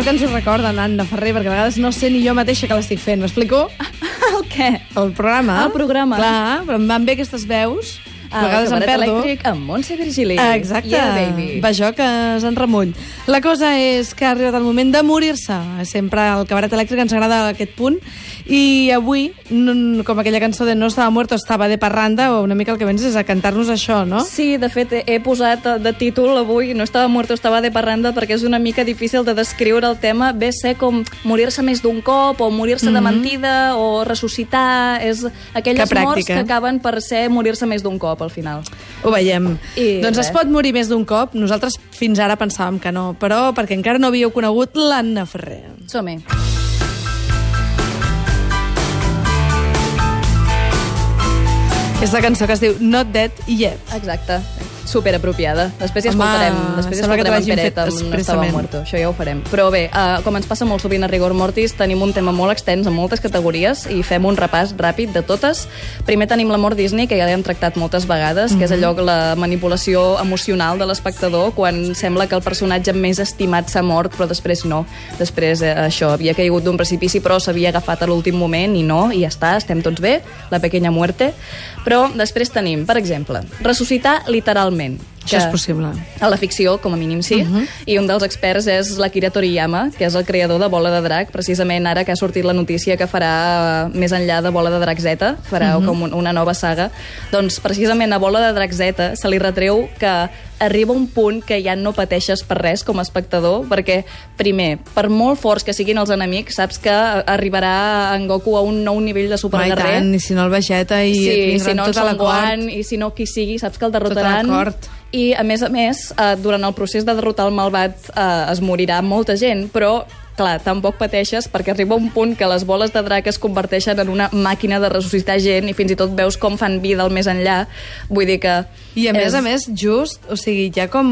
Sort que ens ho recorden, Anna Ferrer, perquè a vegades no sé ni jo mateixa que l'estic fent. M'explico? El què? El programa. El programa. Clar, però em van bé aquestes veus. A vegades em perdo. elèctric amb Montse Virgili. Exacte. Yeah, baby. Va jo que és en remull. La cosa és que ha arribat el moment de morir-se. Sempre al cabaret elèctric ens agrada aquest punt. I avui, com aquella cançó de No estava muerto, estava de parranda, o una mica el que vens és a cantar-nos això, no? Sí, de fet, he- posat de títol avui No estava muerto, estava de parranda perquè és una mica difícil de descriure el tema bé ser com morir-se més d'un cop o morir-se de mentida o ressuscitar és aquelles Que morts que acaben per ser morir-se més d'un cop al final. Ho veiem. I doncs es res. pot morir més d'un cop. Nosaltres fins ara pensàvem que no, però perquè encara no havíeu conegut l'Anna Ferrer. Som-hi. És la cançó que es diu Not Dead Yet. Exacte. Super apropiada. Després hi Home, escoltarem, després hi sembla que t'ho escoltarem en Peret amb No estava muerto. Això ja ho farem. Però bé, uh, com ens passa molt sovint a Rigor Mortis, tenim un tema molt extens en moltes categories i fem un repàs ràpid de totes. Primer tenim l'amor Disney, que ja l'hem tractat moltes vegades, que és allò que la manipulació emocional de l'espectador quan sembla que el personatge més estimat s'ha mort, però després no. Després eh, això, havia caigut d'un precipici, però s'havia agafat a l'últim moment i no, i ja està, estem tots bé, la pequeña muerte. Però després tenim, per exemple, ressuscitar literalment. Això és possible. A la ficció, com a mínim, sí. Uh -huh. I un dels experts és l'Akira Toriyama, que és el creador de Bola de Drac, precisament ara que ha sortit la notícia que farà eh, més enllà de Bola de Drac Z, farà uh -huh. com un- una nova saga. Doncs precisament a Bola de Drac Z se li retreu que arriba un punt que ja no pateixes per res com a espectador, perquè, primer, per molt forts que siguin els enemics, saps que arribarà en Goku a un nou nivell de Ai, superguerrer. tant, i si no el Vegeta i Sí, si no tota la. Gohan i si no qui sigui, saps que el derrotaran. Tota. I, a més a més, eh, durant el procés de derrotar el malvat eh, es morirà molta gent, però clar, tampoc pateixes perquè arriba un punt que les boles de drac es converteixen en una màquina de ressuscitar gent i fins i tot veus com fan vida al més enllà. Vull dir que... I a més és... a més, just, o sigui, ha com,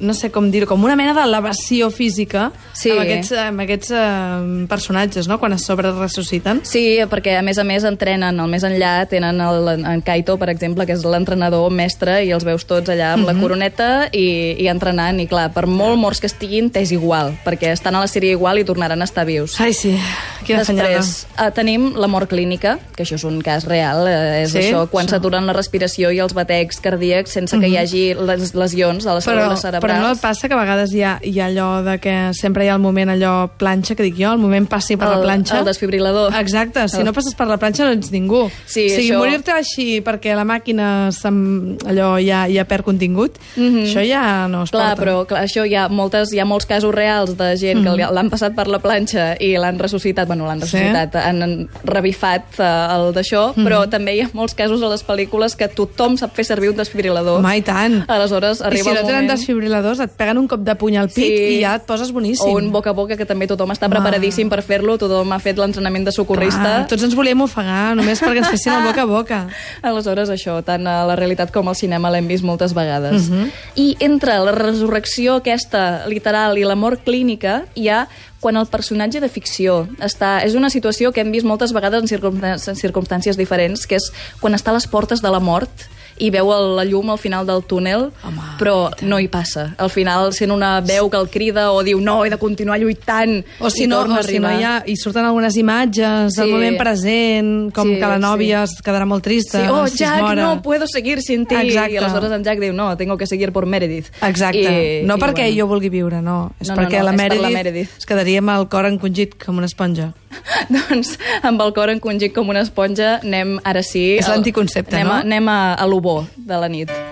no sé com dir-ho, com una mena d'elevació física Sí. amb aquests, amb aquests eh, personatges, no?, quan es sobre ressusciten. Sí, perquè a més a més entrenen al més enllà, tenen el, en Kaito, per exemple, que és l'entrenador mestre, i els veus tots allà amb la coroneta i, i entrenant, i clar, per molt morts que estiguin, t'és igual, perquè estan a la sèrie igual i tornaran a estar vius. Ai, sí, quina. Després eh, tenim la mort clínica, que això és un cas real, eh, és Sí? això, quan s'aturen la respiració i els batecs cardíacs sense que hi hagi les lesions de les Però, cèl·lules però cerebrals. no et passa que a vegades hi ha, hi ha allò de que sempre hi ha el moment allò planxa, que dic jo, el moment passi per el, la planxa. El desfibrilador. Exacte, si no passes per la planxa no ets ningú. Sí, o sigui, això- morir-te així perquè la màquina allò ja, ja perd contingut, això ja no es Mhm. Clar, porta. però clar, això hi ha, moltes, hi ha molts casos reals de gent Mhm. que li- l'han passat per la planxa i l'han ressuscitat, bueno, l'han Sí. ressuscitat, han, han revifat eh, el d'això, Mhm. però també hi ha molts casos a les pel·lícules que tothom sap fer servir un desfibrilador. Home, i tant. Aleshores, I arriba si no el tenen moment... desfibriladors, et peguen un cop de puny al pit Sí. i ja et poses boníssim. O un boca a boca, que també tothom està preparadíssim per fer-lo, tothom ha fet l'entrenament de socorrista. Ah, tots ens volíem ofegar, només perquè ens fessin el boca a boca. Aleshores, això, tant a la realitat com al cinema l'hem vist moltes vegades. Mhm. I entre la resurrecció aquesta literal i la mort clínica hi ha quan el personatge de ficció està... És una situació que hem vist moltes vegades en, circumstàncies, en circumstàncies diferents, que és quan està a les portes de la mort i veu el, la llum al final del túnel, Home, però no hi passa. Al final sent una veu que el crida o diu no, he de continuar lluitant O si i no, o si no hi, ha, hi surten algunes imatges del Sí. moment present, com Sí, que la nòvia es quedarà molt trista. Sí, oh, si Jack, no puedo seguir sin ti. Exacte. I aleshores en Jack diu, no, tengo que seguir por Meredith. Exacte. I, no i perquè bueno. jo vulgui viure, no. És No, no, perquè no, la, és per Meredith la Meredith. es quedaria amb el cor encongit com una esponja. doncs amb el cor encongit com una esponja anem ara sí... És l'anticoncepte, anem no? A, anem a, a bo de la nit.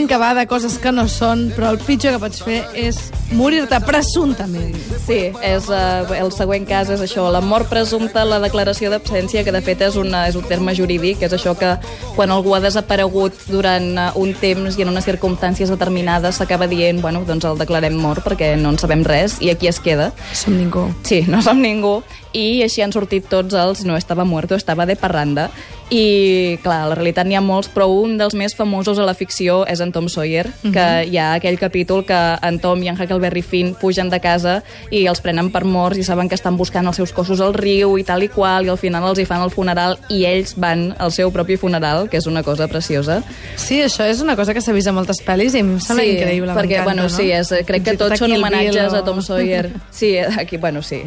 Gent que va de coses que no són, però el pitjor que pots fer és morir-te presumptament. Sí, és, uh, el següent cas és això, la mort presumpta, la declaració d'absència, que de fet és, una, és un terme jurídic, és això que quan algú ha desaparegut durant uh, un temps i en unes circumstàncies determinades s'acaba dient, bueno, doncs el declarem mort perquè no en sabem res i aquí es queda. Som ningú. Sí, no som ningú. I així han sortit tots els no estava muerto, estava de parranda. I, clar, la realitat n'hi ha molts, però un dels més famosos a la ficció és en Tom Sawyer, que uh -huh. hi ha aquell capítol que en Tom i en Huckleberry Finn pugen de casa i els prenen per morts i saben que estan buscant els seus cossos al riu i tal i qual, i al final els hi fan el funeral i ells van al seu propi funeral, que és una cosa preciosa. Sí, això és una cosa que s'ha vist a moltes pel·lis i em sembla sí, increïble, perquè, bueno, no? sí, és, crec que tots són homenatges a Tom Sawyer. Sí, aquí, bueno, sí,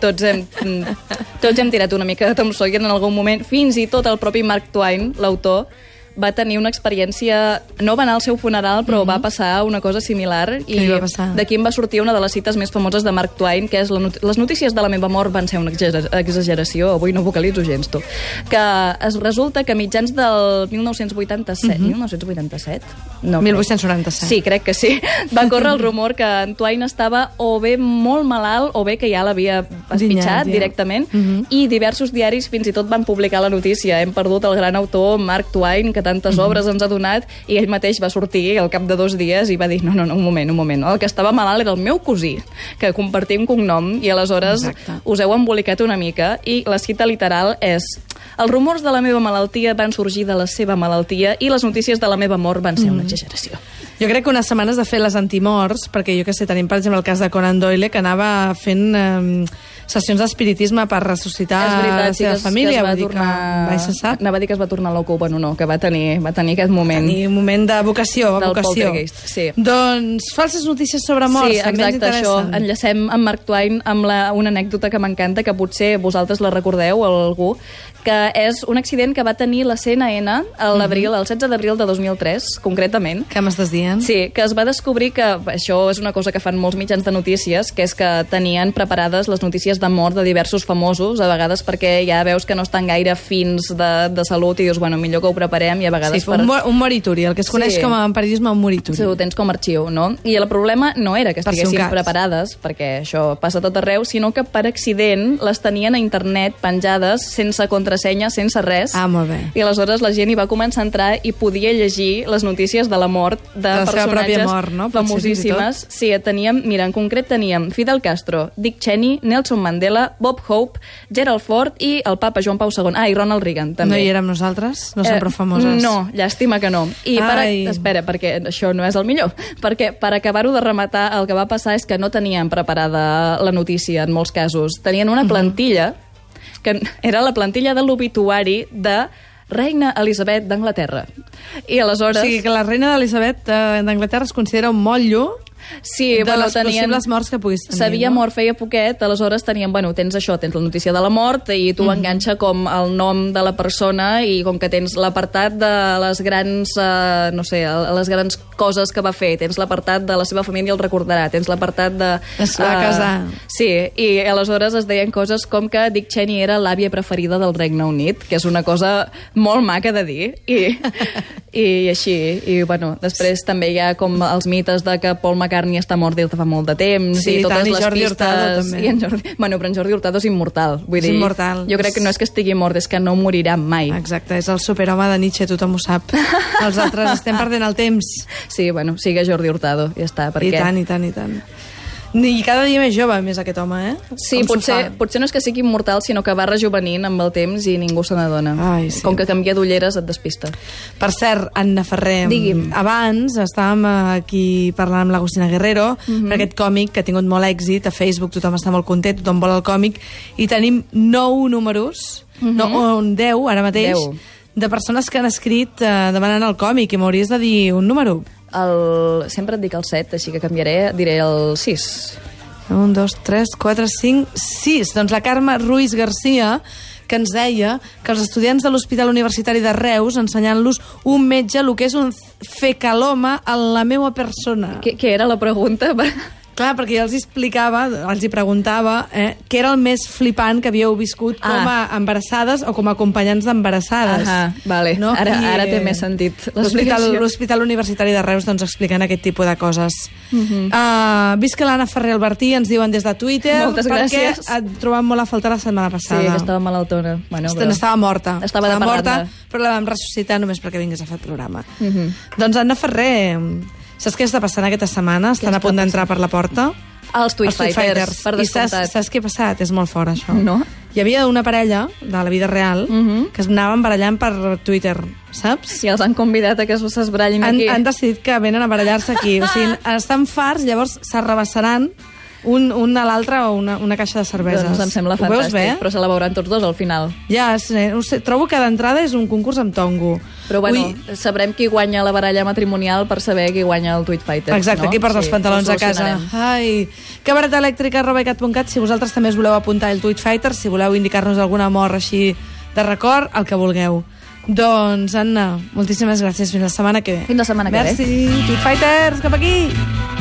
tots hem, tots hem tirat una mica de Tom Sawyer en algun moment, fins i tot el propi Mark Twain, l'autor, va tenir una experiència... No va anar al seu funeral, però mm -hmm. va passar una cosa similar. I d'aquí em va sortir una de les cites més famoses de Mark Twain, que és la not les notícies de la meva mort van ser una exageració, avui no vocalitzo gens, tu. Que es resulta que mitjans del 1987... Mm -hmm. 1987? No, 1897. Sí, crec que sí. Va córrer el rumor que en Twain estava o bé molt malalt o bé que ja l'havia espitxat ja. directament Mm -hmm. i diversos diaris fins i tot van publicar la notícia. Hem perdut el gran autor Mark Twain, que tantes obres ens ha donat, i ell mateix va sortir al cap de dos dies i va dir, no, no, no un moment, un moment, el que estava malalt era el meu cosí, que compartim cognom, i aleshores Exacte. us heu embolicat una mica, i la cita literal és els rumors de la meva malaltia van sorgir de la seva malaltia i les notícies de la meva mort van ser una exageració. Jo crec que unes setmanes de fer les antimorts, perquè jo que sé, tenim per exemple el cas de Conan Doyle, que anava fent eh, sessions d'espiritisme per ressuscitar és veritat, la sí, seva es- família, que es va tornar... que se sap. Anava a dir que es va tornar loco, bueno, no, que va tenir, va tenir aquest moment. Tenir un moment de vocació, Del vocació. sí. Doncs falses notícies sobre morts, sí, també ens exacte, això. Enllacem amb Mark Twain amb la, una anècdota que m'encanta, que potser vosaltres la recordeu o algú, que és un accident que va tenir la CNN a l'abril, el 16 d'abril de 2003, concretament. Què m'estàs dient? Sí, que es va descobrir que això és una cosa que fan molts mitjans de notícies, que és que tenien preparades les notícies de mort de diversos famosos, a vegades perquè ja veus que no estan gaire fins de, de salut i dius, bueno, millor que ho preparem i a vegades Sí, un, mo- un morituri, el que es coneix Sí. com a periodisme un morituri. Sí, ho tens com a arxiu, no? I el problema no era que Per si un estiguessin cas. preparades, perquè això passa tot arreu, sinó que per accident les tenien a internet penjades sense contrasenya, sense res. Ah, molt bé. I aleshores la gent hi va començar a entrar i podia llegir les notícies de la mort de, De la seva personatges pròpia mort, no? Potser famosíssimes. Sí, teníem, mira, en concret teníem Fidel Castro, Dick Cheney, Nelson Mandela, Bob Hope, Gerald Ford i el papa Joan Pau II. Ah, i Ronald Reagan, també. No hi érem nosaltres? No som prou famoses? Eh, No, llàstima que no. I per a... Espera, perquè això no és el millor. Perquè per acabar-ho de rematar, el que va passar és que no tenien preparada la notícia en molts casos. Tenien Mhm. una plantilla, que era la plantilla de l'obituari de reina Elisabet d'Anglaterra. I aleshores... O sigui que la reina d'Elisabet eh, d'Anglaterra es considera un motllo Sí, de bueno, les tenien... possibles morts que puguis tenir. S'havia no? mort feia poquet, aleshores tenien, bueno, tens això, tens la notícia de la mort i tu Mhm. enganxa com el nom de la persona i com que tens l'apartat de les grans, eh, no sé, les grans coses que va fer, tens l'apartat de la seva família el recordarà, tens l'apartat de... Es va eh, casar. Sí, i aleshores es deien coses com que Dick Cheney era l'àvia preferida del Regne Unit, que és una cosa molt maca de dir, i, i així. I, bueno, després també hi ha com els mites de que Paul McCartney està mort des de fa molt de temps, Sí, i i totes tant, i les Jordi pistes... Hurtado, també. I en Jordi... Bueno, però en Jordi Hurtado és immortal. Vull És dir, immortal. Jo crec que no és que estigui mort, és que no morirà mai. Exacte, és el superhome de Nietzsche, tothom ho sap. Els altres estem perdent el temps. Sí, bueno, sigue Jordi Hurtado, ja està. I Perquè... tant, i tant, i tant. I cada dia més jove, més aquest home, eh? Sí, Com potser, potser no és que sigui immortal, sinó que va rejuvenint amb el temps i ningú se n'adona. Sí. Com que canvia d'ulleres et despista. Per cert, Anna Ferrer, Digui'm. abans estàvem aquí parlant amb l'Agustina Guerrero Mhm. per aquest còmic que ha tingut molt èxit, a Facebook tothom està molt content, tothom vol el còmic, i tenim nou números, no, un deu ara mateix, Mhm. Deu. de persones que han escrit eh, demanant el còmic, i m'hauries de dir un número. El... Sempre et dic el 7, així que canviaré, diré el 6. Un, dos, tres, quatre, cinc, sis. Doncs la Carme Ruiz Garcia que ens deia que els estudiants de l'Hospital Universitari de Reus, ensenyant-los un metge el que és un fecaloma en la meva persona. Què, què era la pregunta? Clar, perquè jo els explicava, els hi preguntava eh, què era el més flipant que havíeu viscut Ah. com a embarassades o com a acompanyants d'embarassades. Ahà, vale. Ara- ara té més sentit L'Hospital l'explicació. l'Hospital Universitari de Reus doncs, explicant aquest tipus de coses. Uh Mhm. -huh. uh, visca l'Anna Ferrer Albertí, ens diuen des de Twitter. Moltes perquè gràcies. et trobàvem molt a faltar la setmana Sí, passada. que estava malaltona. Bueno, Est- Estava morta. Estava de morta, però la vam ressuscitar només perquè vingués a fer el programa. Mhm. Doncs Anna Ferrer, saps què està passant aquesta setmana? Estan a punt d'entrar per la porta. Els Els Tweet Fighters, per I saps, descomptat. saps què ha passat? És molt fort, això. No? Hi havia una parella de la vida real Mhm. que es anaven barallant per Twitter, saps? Si els han convidat a que s'esbrallin aquí. han decidit que venen a barallar-se aquí. O sigui, estan farts, llavors s'arrabassaran un, un a l'altre o una, una caixa de cerveses. Doncs em sembla fantàstic, veus bé? però se la veuran tots dos al final. Ja, sé, ho sé, trobo que d'entrada és un concurs amb tongo. Però bueno, Ui, sabrem qui guanya la baralla matrimonial per saber qui guanya el Tweet Fighter. Exacte, no? aquí porta els pantalons a casa. Ai, cabaretelèctrica.cat, si vosaltres també us voleu apuntar el Tweet Fighter, si voleu indicar-nos alguna mort així de record, el que vulgueu. Doncs, Anna, moltíssimes gràcies. Fins la setmana que ve. Fins la setmana que ve. Merci. Tweet Fighters, cap aquí!